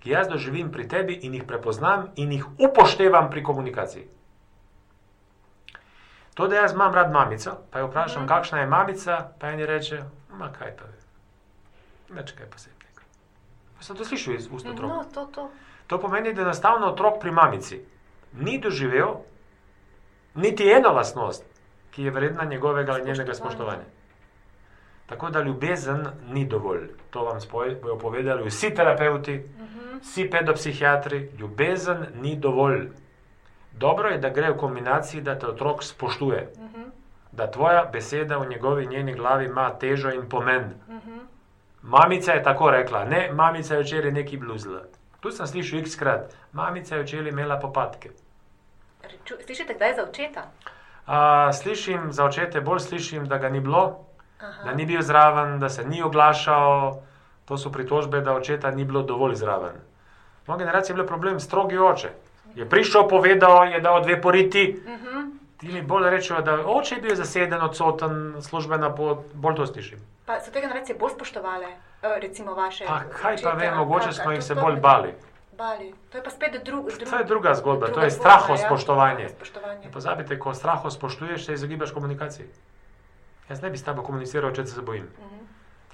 ki jaz doživim pri tebi in jih prepoznam in jih upoštevam pri komunikaciji. To, da jaz imam rad mamico, pa jo vprašam, kakšna je mamica, pa eni reče, ma kaj pa je, več kaj posebnega. Sem to slišal iz ust otroka. No, to, to. To pomeni, da enostavno otrok pri mamici ni doživel niti eno lastnost, ki je vredna njegovega ali njenega Spoštovanja. Tako da ljubezen ni dovolj. To vam spoj- bojo povedali vsi terapeuti, vsi pedopsihiatri. Ljubezen ni dovolj. Dobro je, da gre v kombinaciji, da te otrok spoštuje, da tvoja beseda v njegovi njeni glavi ima težo in pomen. Mamica je tako rekla, ne, mamica je včeraj neki bluzla. Tu sem slišal x-krat, mamica je včeraj imela popadke. Slišite, kdaj za očeta? A, slišim za očete, bolj slišim, da ga ni bilo, Aha. da ni bil zraven, da se ni oglašal. To so pritožbe, da očeta ni bilo dovolj zraven. V moji generaciji je bil problem strogi oče. Je prišel, povedal, je dal dve poriti. Ti mi bolj rečejo, da oče je bil zaseden, odsoten, službena pot, bolj to slišim. Pa so te generacije bolj spoštovale, eh, recimo vaše. Pa kaj pa očete, vem, ali mogoče smo jih to se bolj bali. Bali. To je pa spet drug, drug, To je druga zgodba, to druga je zgodba, straho ja. spoštovanje. spoštovanje. Ne pozabite, ko straho spoštuješ, se izogibaš komunikaciji. Jaz ne bi s tabo komuniciral, če se bojim.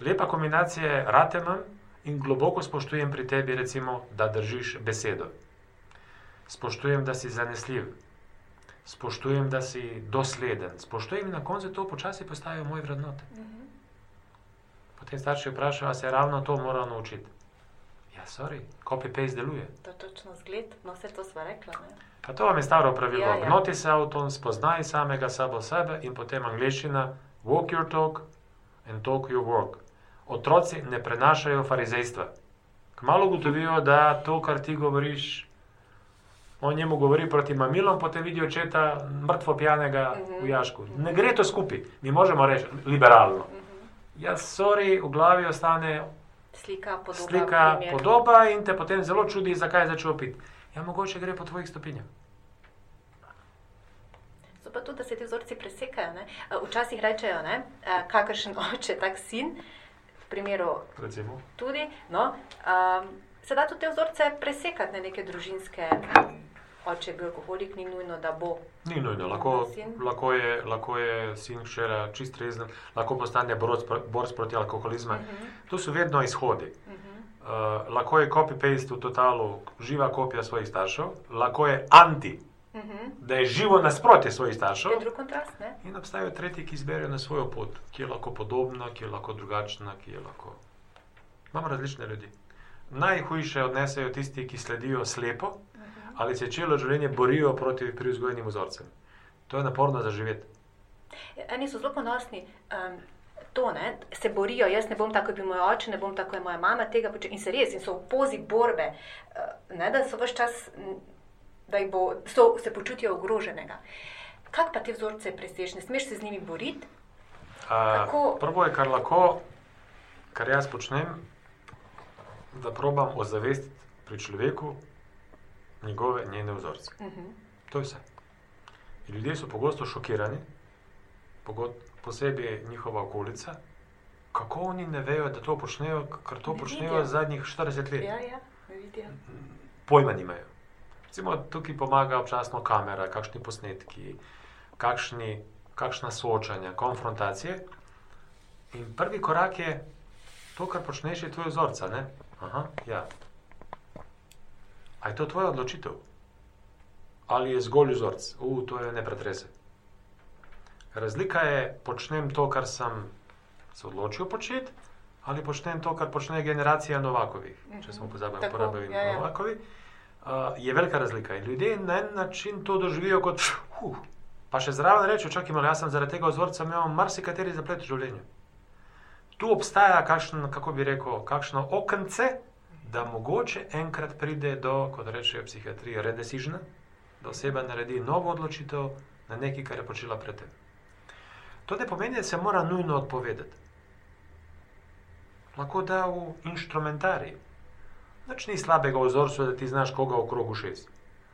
Lepa kombinacija je ratemam in globoko spoštujem pri tebi, recimo, da držiš besedo. Spoštujem, da si zanesljiv, spoštujem, da si dosleden, spoštujem in na koncu to počasi postajajo moje vrednote. Potem starši vprašajo, a se ravno to mora naučiti. Ja, sorry, copy-paste deluje. To je točno zgled, no vse to sva rekla. Ne? Pa to vam je staro pravilo. Ja, ja. Gnoti se avtom, spoznaj samega sabo sebe in potem angliščina, walk your talk and talk your work. Otroci ne prenašajo farizejstva. Kmalo ugotovijo, da to, kar ti govoriš, on njemu govori proti mamilom, potem vidi očeta mrtvo pijanega v jašku. Ne gre to skupaj, mi možemo reči liberalno. Ja, sorry, v glavi ostane Slika, podoba, slika, primer. podoba in te potem zelo čudi, zakaj je začel piti. Ja, mogoče gre po tvojih stopinjah. So pa tudi, da se ti vzorci presekajo. Ne? Eh, Včasih rečejo, ne? eh, kakršen oče, tak sin, v primeru Recimo. tudi. No, um, se da tudi te vzorce presekati na neke družinske. Oče je bil alkoholik, ni nujno, da bo. Ni nujno, lahko, lahko, je, lahko je sin hčera čist rezen, lahko postane borec, pro- borec proti alkoholizmu. Uh -huh. To so vedno izhodi. Uh -huh. uh, lahko je copy-paste v totalu, živa kopija svojih staršev, lahko je anti, uh -huh. da je živo nasprotje svojih staršev. Je kontrast. In obstajajo tretji, ki izberejo na svojo pot, ki je lahko podobna, ki je lahko drugačna, ki je lahko. Imamo različne ljudi. Najhujše odnesejo tisti, ki sledijo slepo ali se celo življenje borijo proti privzgojnim vzorcem. To je naporno za živeti. Eni so zelo ponosni. Um, To, ne, se borijo, jaz ne bom tako, kot je moj oče, ne bom tako, kot je moja mama, tega počne in se res, in so v pozi borbe, eh, ne, da so vse čas, da bo, so, se počutijo ogroženega. Kaj pa te vzorce presežeš, ne smeš se z njimi boriti? A, Kako? Prvo je, kar lahko, kar jaz počnem, da probam ozavestiti pri človeku njegove, njene vzorce. Mhm. To je vse. In ljudje so pogosto šokirani, pogo- posebej njihova okolica, kako oni ne vejo, da to počnejo, ker to Ne počnejo vidijo. zadnjih 40 let. Ja, ja. Pojma nimajo. Recimo, tukaj pomaga občasno kamera, kakšni posnetki, kakšni, kakšna soočanja, konfrontacije. In prvi korak je to, kar počneš, je tvoj vzorec. a ne? Aha, ja. A je to tvoja odločitev? Ali je zgolj vzorec? U, to je ne pretrese. Razlika je, počnem to, kar sem se odločil početi, ali počnem to, kar počne generacija Novakovih. Če smo pozabili uporabiti ja, ja. Novakovi, uh, je velika razlika. In ljudje na en način to doživijo kot, uh, pa še zraven rečejo, čakaj malo, jaz sem zaradi tega vzorca imel marsikateri zaplet v življenju. Tu obstaja kakšen, kako bi rekel, kakšno okence, da mogoče enkrat pride do, kot rečejo psihiatrije, redecižna, da oseba naredi novo odločitev na nekaj, kar je počela predtem. To ne pomeni, da se mora nujno odpovedati. Lahko da v inštrumentarij. Nič ni slabega vzorcu, da ti znaš koga v krogu šest.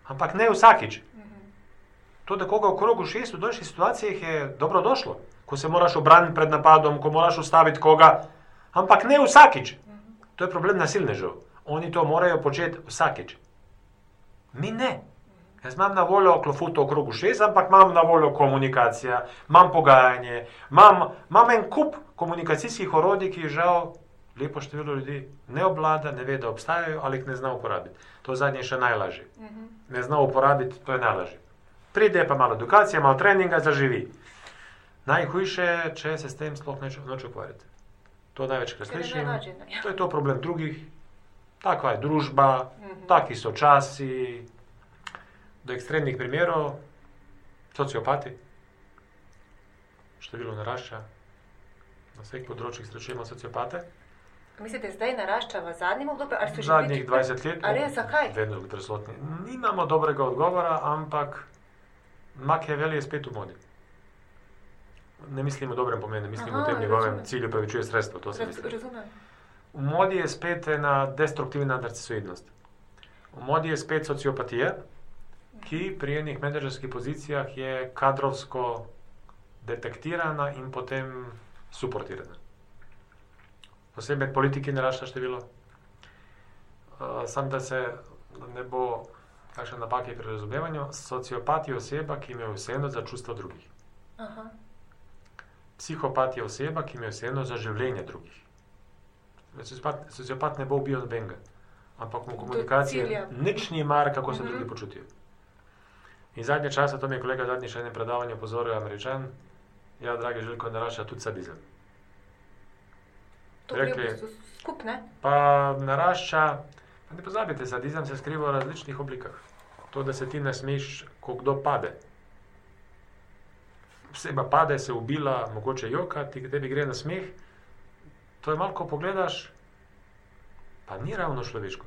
Ampak ne vsakič. To, da koga v krogu šest v določenih situacijah je dobrodošlo, ko se moraš obraniti pred napadom, ko moraš ustaviti koga, ampak ne vsakič. To je problem nasilnežev. Oni to morajo početi vsakič. Mi ne. Jaz imam na voljo klofut okrog šest, ampak imam na voljo komunikacijo, imam pogajanje, imam, imam en kup komunikacijskih orodij, ki jih žal lepo število ljudi ne obvlada, ne ve, da obstajajo ali jih ne zna uporabiti. To zadnje je še najlažje. Ne zna uporabiti, to je najlažje. Pride pa malo edukacije, malo treninga, zaživi. Najhujše, če se s tem sploh neče noče ukvarjati. To največkrat Ker je slišim. najlažje, ne. To je to problem drugih, takva je družba, taki so časi. Do ekstremnih primerov, sociopati, število narašča, na vseh področjih srečujemo sociopate. Mislite, zdaj narašča v zadnjem obdobju ali so že Zadnjih bili- 20 let, A res, zakaj? vedno prisotni. Nimamo dobrega odgovora, ampak Machiavelli je spet v modi. Ne mislim v dobrem pomenu, mislim Aha, v tem njegovem razumem. cilju, pravičuje sredstvo. To se misli. razumem. V modi je spet ena destruktivna narcisoidnost. V modi je spet sociopatija, ki pri enih menedžerskih pozicijah je kadrovsko detektirana in potem suportirana. Posebej med politiki narašča število. Uh, sam da se ne bo kakšne napake pri razumevanju, sociopat je oseba, ki ima vseeno za čustva drugih. Aha. Psihopat je oseba, ki ima vseeno za življenje drugih. Sociopat, sociopat ne bo ubil nobenega, ampak mu cilja. nič ni mar, kako se Mhm. drugi počutijo. In zadnje čase, to mi je kolega zadnji še enem predavanju opozoril, američan, ja, dragi Željko, narašča tudi sadizem. To Rekli- bistvu skupne. Pa narašča, pa ne pozabite, sadizem se skriva v različnih oblikah. To, da se ti nasmeš, ko kdo pade. Oseba pade, se ubila, mogoče joka, ti tebi gre na smeh. To je malo, ko pogledaš, pa ni ravno človeško.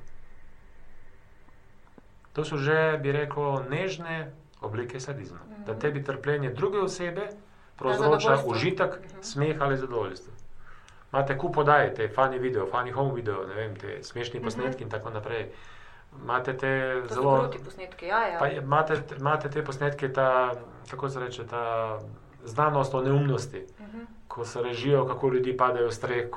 To so že, bi rekel, nežne oblike sadizma. Da tebi trpljenje druge osebe povzroča užitek, smeh ali zadovoljstvo. Imate kup podaj, te funny video, funny home video, ne vem, te smešni posnetki in tako naprej. Imate te To so zelo. kruti posnetki, ja, ja. Pa je- imate, imate te posnetke, ta, kako se reče, ta znanost o neumnosti, Mhm. ko se režijo, kako ljudi padajo v streh,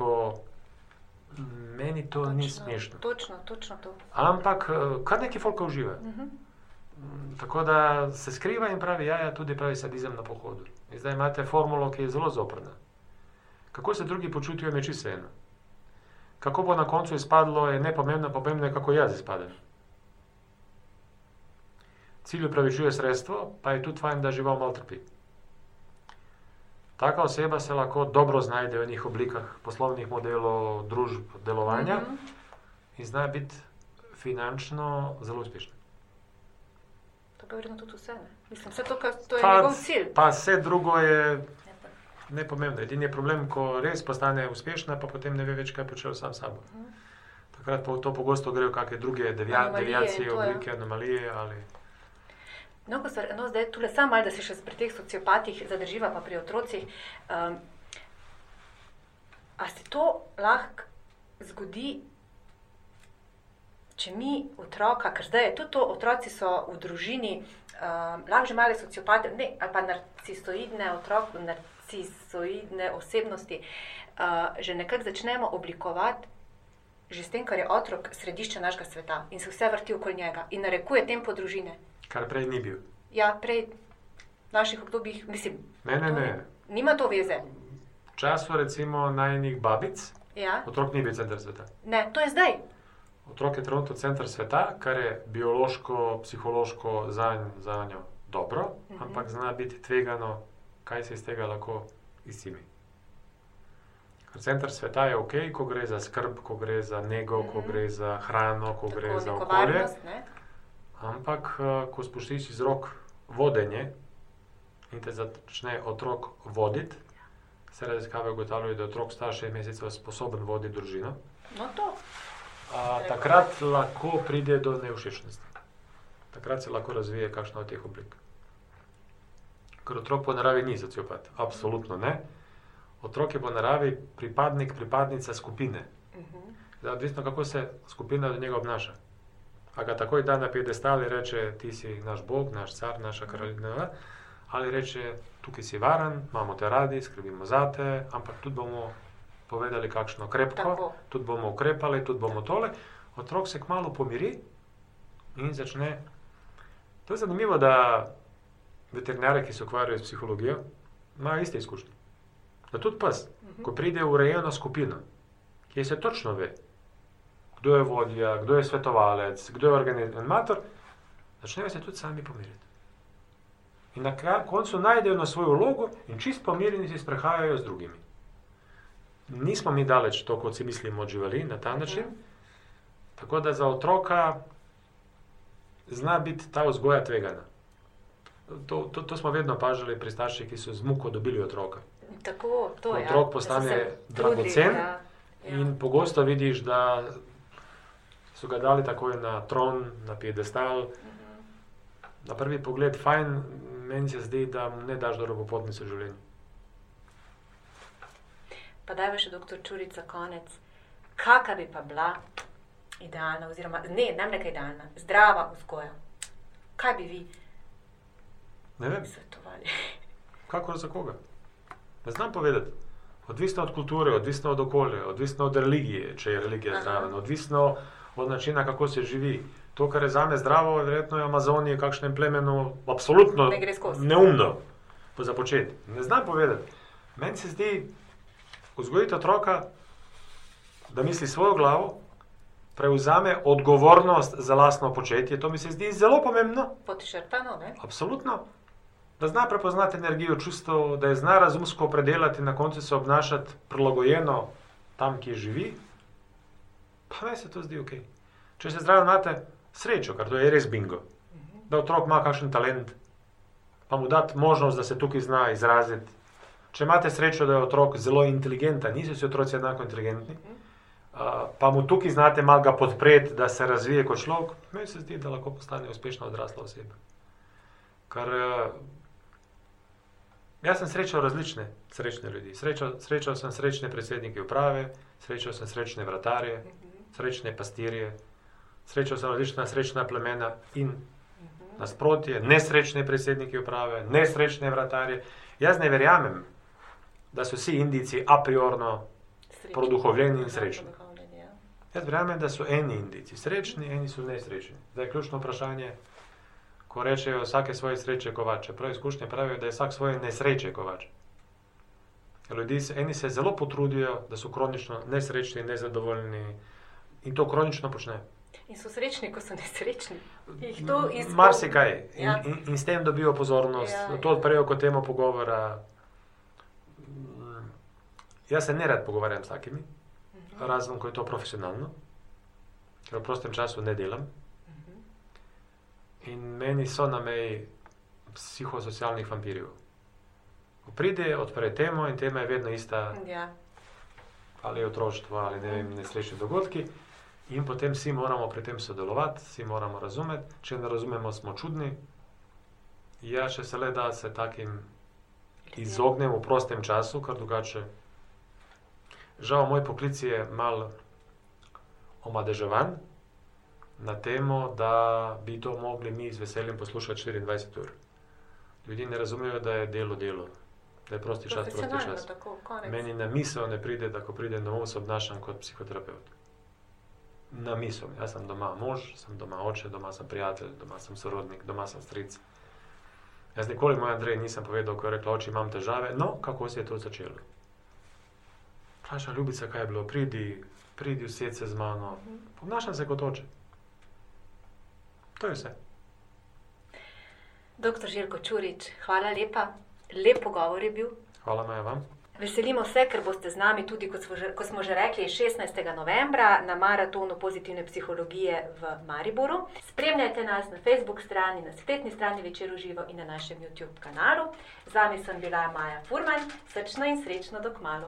meni to ni Točno, smešno. Točno, točno to. Ampak eh, kar neki folk uživa. Mhm. Mm, Tako da se skriva in pravi, ja, ja, tudi pravi sadizem na pohodu. In zdaj imate formulo, ki je zelo zoprna. Kako se drugi počutijo, je čisto eno. Kako bo na koncu izpadlo, je nepomembno, pomembno je, kako jaz izpadem. Cilj upravičuje sredstvo, pa je tudi fajn, da žival malo trpi. Taka oseba se lahko dobro znajde v enih oblikah poslovnih modelov, družb, delovanja Mhm. in zna biti finančno zelo uspešna. To je verjetno tudi vse. Ne? Mislim, vse to, kar to je Pa- njegov cilj. Pa vse drugo je nepomembno. Edini je problem, ko res postane uspešna, pa potem ne ve več, kaj počne sam s sabo. Mhm. Takrat pa v to pogosto grejo kakšne druge devia, deviacije, ja. oblike, anomalije. Ali... No, ko se, no, zdaj tule samo malo, da se še pri teh sociopatih zadrživa, pa pri otrocih. Um, a se to lahko zgodi če mi otroka, ker zdaj je tudi to, otroci so v družini, um, lahko že male sociopate, ne, ali pa narcisoidne otroke, narcisoidne osebnosti, uh, že nekako začnemo oblikovati. Že s tem, ker je otrok središče našega sveta in se vse vrti okoli njega in narekuje tempo družine. Kar prej ni bil. Ja, prej v naših obdobjih, mislim, Ne, ne, ne. nima to veze. V času recimo najnih babic, Ja? otrok ni bil center sveta. Ne, to je zdaj. Otrok je trenutno center sveta, kar je biološko, psihološko za, za njo dobro, Mhm. ampak zna biti tvegano, kaj se iz tega lahko izcimi. Ker center sveta je ok, ko gre za skrb, ko gre za nego, ko Mhm. gre za hrano, ko gre Tako za neko okolje. varnost, ne? Ampak, eh, ko spustiš iz rok vodenje in te začne otrok voditi, se raziskave ugotavljajo, da je otrok star šest mesecev sposoben voditi družino. No, to. A, takrat lahko pride do neušečnosti. Takrat se lahko razvije kakšna od teh oblik. Ker otrok po naravi ni sociopat, absolutno ne. Otrok je po naravi pripadnik, pripadnica skupine. Mhm. Zdaj, odvisno, kako se skupina do njega obnaša. A ga takoj da na piedestal in reče: Ti si naš bog, naš car, naša kraljina. Ali reče: Tukaj si varen, imamo te radi, skrbimo za te, ampak tudi bomo povedali, kakšno krepko, Tako. tudi bomo ukrepali, tudi bomo tole. Otrok se kmalo pomiri in začne. To je zanimivo, da veterinari, ki se ukvarjajo s psihologijo, imajo iste izkušnje. Da tudi pes, ko pride v urejeno skupino, kjer se točno ve, kdo je vodja, kdo je svetovalec, kdo je organizator, začnejo se tudi sami pomiriti. In na koncu najdejo na svojo vlogo in čist pomirjeni se sprehajajo z drugimi. Nismo mi daleč to, kot si mislimo od živali na ta način. Tako da za otroka zna biti ta vzgoja tvegana. To, to, to smo vedno opažali pri starših, ki so z muko dobili otroka. Tako, to je. Otrok postane dragocen Ja. In pogosto vidiš, da so ga dali takoj na tron, na piedestal. Mhm. Na prvi pogled, fajn, meni se zdi, da mu ne daš dobro popotnice v življenju. Pa daj še doktor Čuric za konec. Kakšna bi pa bila idealna, oziroma ne, ne neka idealna, zdrava vzgoja? Kaj bi vi Ne vem, svetovali? kako za koga. Ne znam povedati. Odvisno od kulture, odvisno od okolja, odvisno od religije, če je religija zraven, odvisno od načina, kako se živi. To, kar je za me zdravo, verjetno je v Amazoniji, kakšnem plemenu, absolutno Ne gre skozi. neumno po započeti. Ne znam povedati. Meni se zdi, vzgojiti otroka, da misli svojo glavo, prevzame odgovornost za lastno početje. To mi se zdi zelo pomembno. Podčrtano, ne? Absolutno. Da zna prepoznati energijo čustev, da je zna razumsko predelati in na koncu se obnašati prilagojeno tam, kjer živi, pa meni se to zdi ok. Če se zraven imate srečo, ker to je res bingo, da otrok ima kakšen talent, pa mu dati možnost, da se tukaj zna izraziti. Če imate srečo, da je otrok zelo inteligenten, niso vsi otroci enako inteligentni, pa mu tukaj znate malo ga podpreti, da se razvije kot človek, meni se zdi, da lahko postane uspešna odrasla oseba. Ker jaz sem srečal različne srečne ljudi. Srečal, srečal sem srečne predsednike uprave, srečal sem srečne vratarje, srečne pastirje, srečal sem različna srečna plemena in nasprotje, nesrečne predsednike uprave, nesrečne vratarje. Jaz ne verjamem, da so vsi Indijci a priorno Srečni. produhovljeni in srečni. Produhovljeni, ja. Jaz verjamem, da so eni Indijci srečni, eni so nesrečni. Zdaj je ključno vprašanje, ko rečejo vsake svoje sreče kovače. Prav izkušnje pravijo, da je vsak svoje nesreče kovač. Ljudje, se- eni se zelo potrudijo, da so kronično nesrečni, nezadovoljni in to kronično počnejo. In so srečni, ko so nesrečni. Jih to iz... Marsikaj. In, Ja. in, in s tem dobijo pozornost, Ja, to odprejo kot temo pogovora. Jaz se ne rad pogovarjam s takimi, Mhm. razen ko je to profesionalno, ker v prostem času ne delam. Mhm. In meni so na meji psihosocialnih vampirjev. Ko pride, odpre temo in tema je vedno ista, Ja. ali je otroštvo, ali ne vem, nesrečni dogodki. In potem vsi moramo pri tem sodelovati, vsi moramo razumeti. Če ne razumemo, smo čudni. Ja, če se le da, se takim izognem v prostem času, ker drugače. Žal, moj poklic je mal omadeževan na temo, da bi to mogli mi z veseljem poslušati 24 ur. Ljudje ne razumejo, da je delo delo, da je prosti čas prosti čas. tako, konec. Meni na misel ne pride, da ko pridem domov, se obnašam kot psihoterapeut. Na misel. Jaz sem doma mož, sem doma oče, doma sem prijatelj, doma sem sorodnik, doma sem stric. Jaz nikoli moj Andrej nisem povedal, ko je rekla, oče, imam težave. No, kako se je to začelo? Vpraša ljubica, kaj je bilo, pridi, pridi used se z mano. Obnašam se kot oče. To je vse. Doktor Željko Čurič, hvala lepa. Lep pogovor je bil. Hvala Maja vam. Veselimo se, ker boste z nami tudi, kot smo že, kot smo že rekli, 16. novembra na maratonu pozitivne psihologije v Mariboru. Spremljajte nas na Facebook strani, na spletni strani Večer uživo in na našem YouTube kanalu. Z vami sem bila Maja Furman, srčno in srečno do kmalu.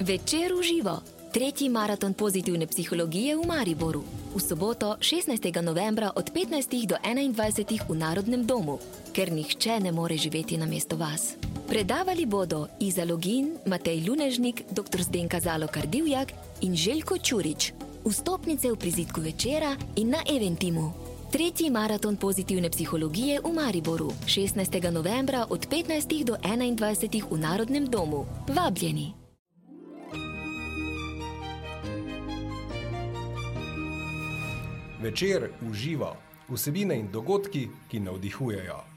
Večer v živo. Tretji maraton pozitivne psihologije v Mariboru. V soboto 16. novembra od 15. do 21. v Narodnem domu, ker nihče ne more živeti na mesto vas. Predavali bodo Iza Login, Matej Lunežnik, dr. Zdenka Zalokar Divjak in Željko Čurič. Vstopnice v prizitku večera in na Eventimu. Tretji maraton pozitivne psihologije v Mariboru 16. novembra od 15. do 21. v Narodnem domu. Vabljeni! Večer uživa vsebine in dogodki, ki navdihujejo.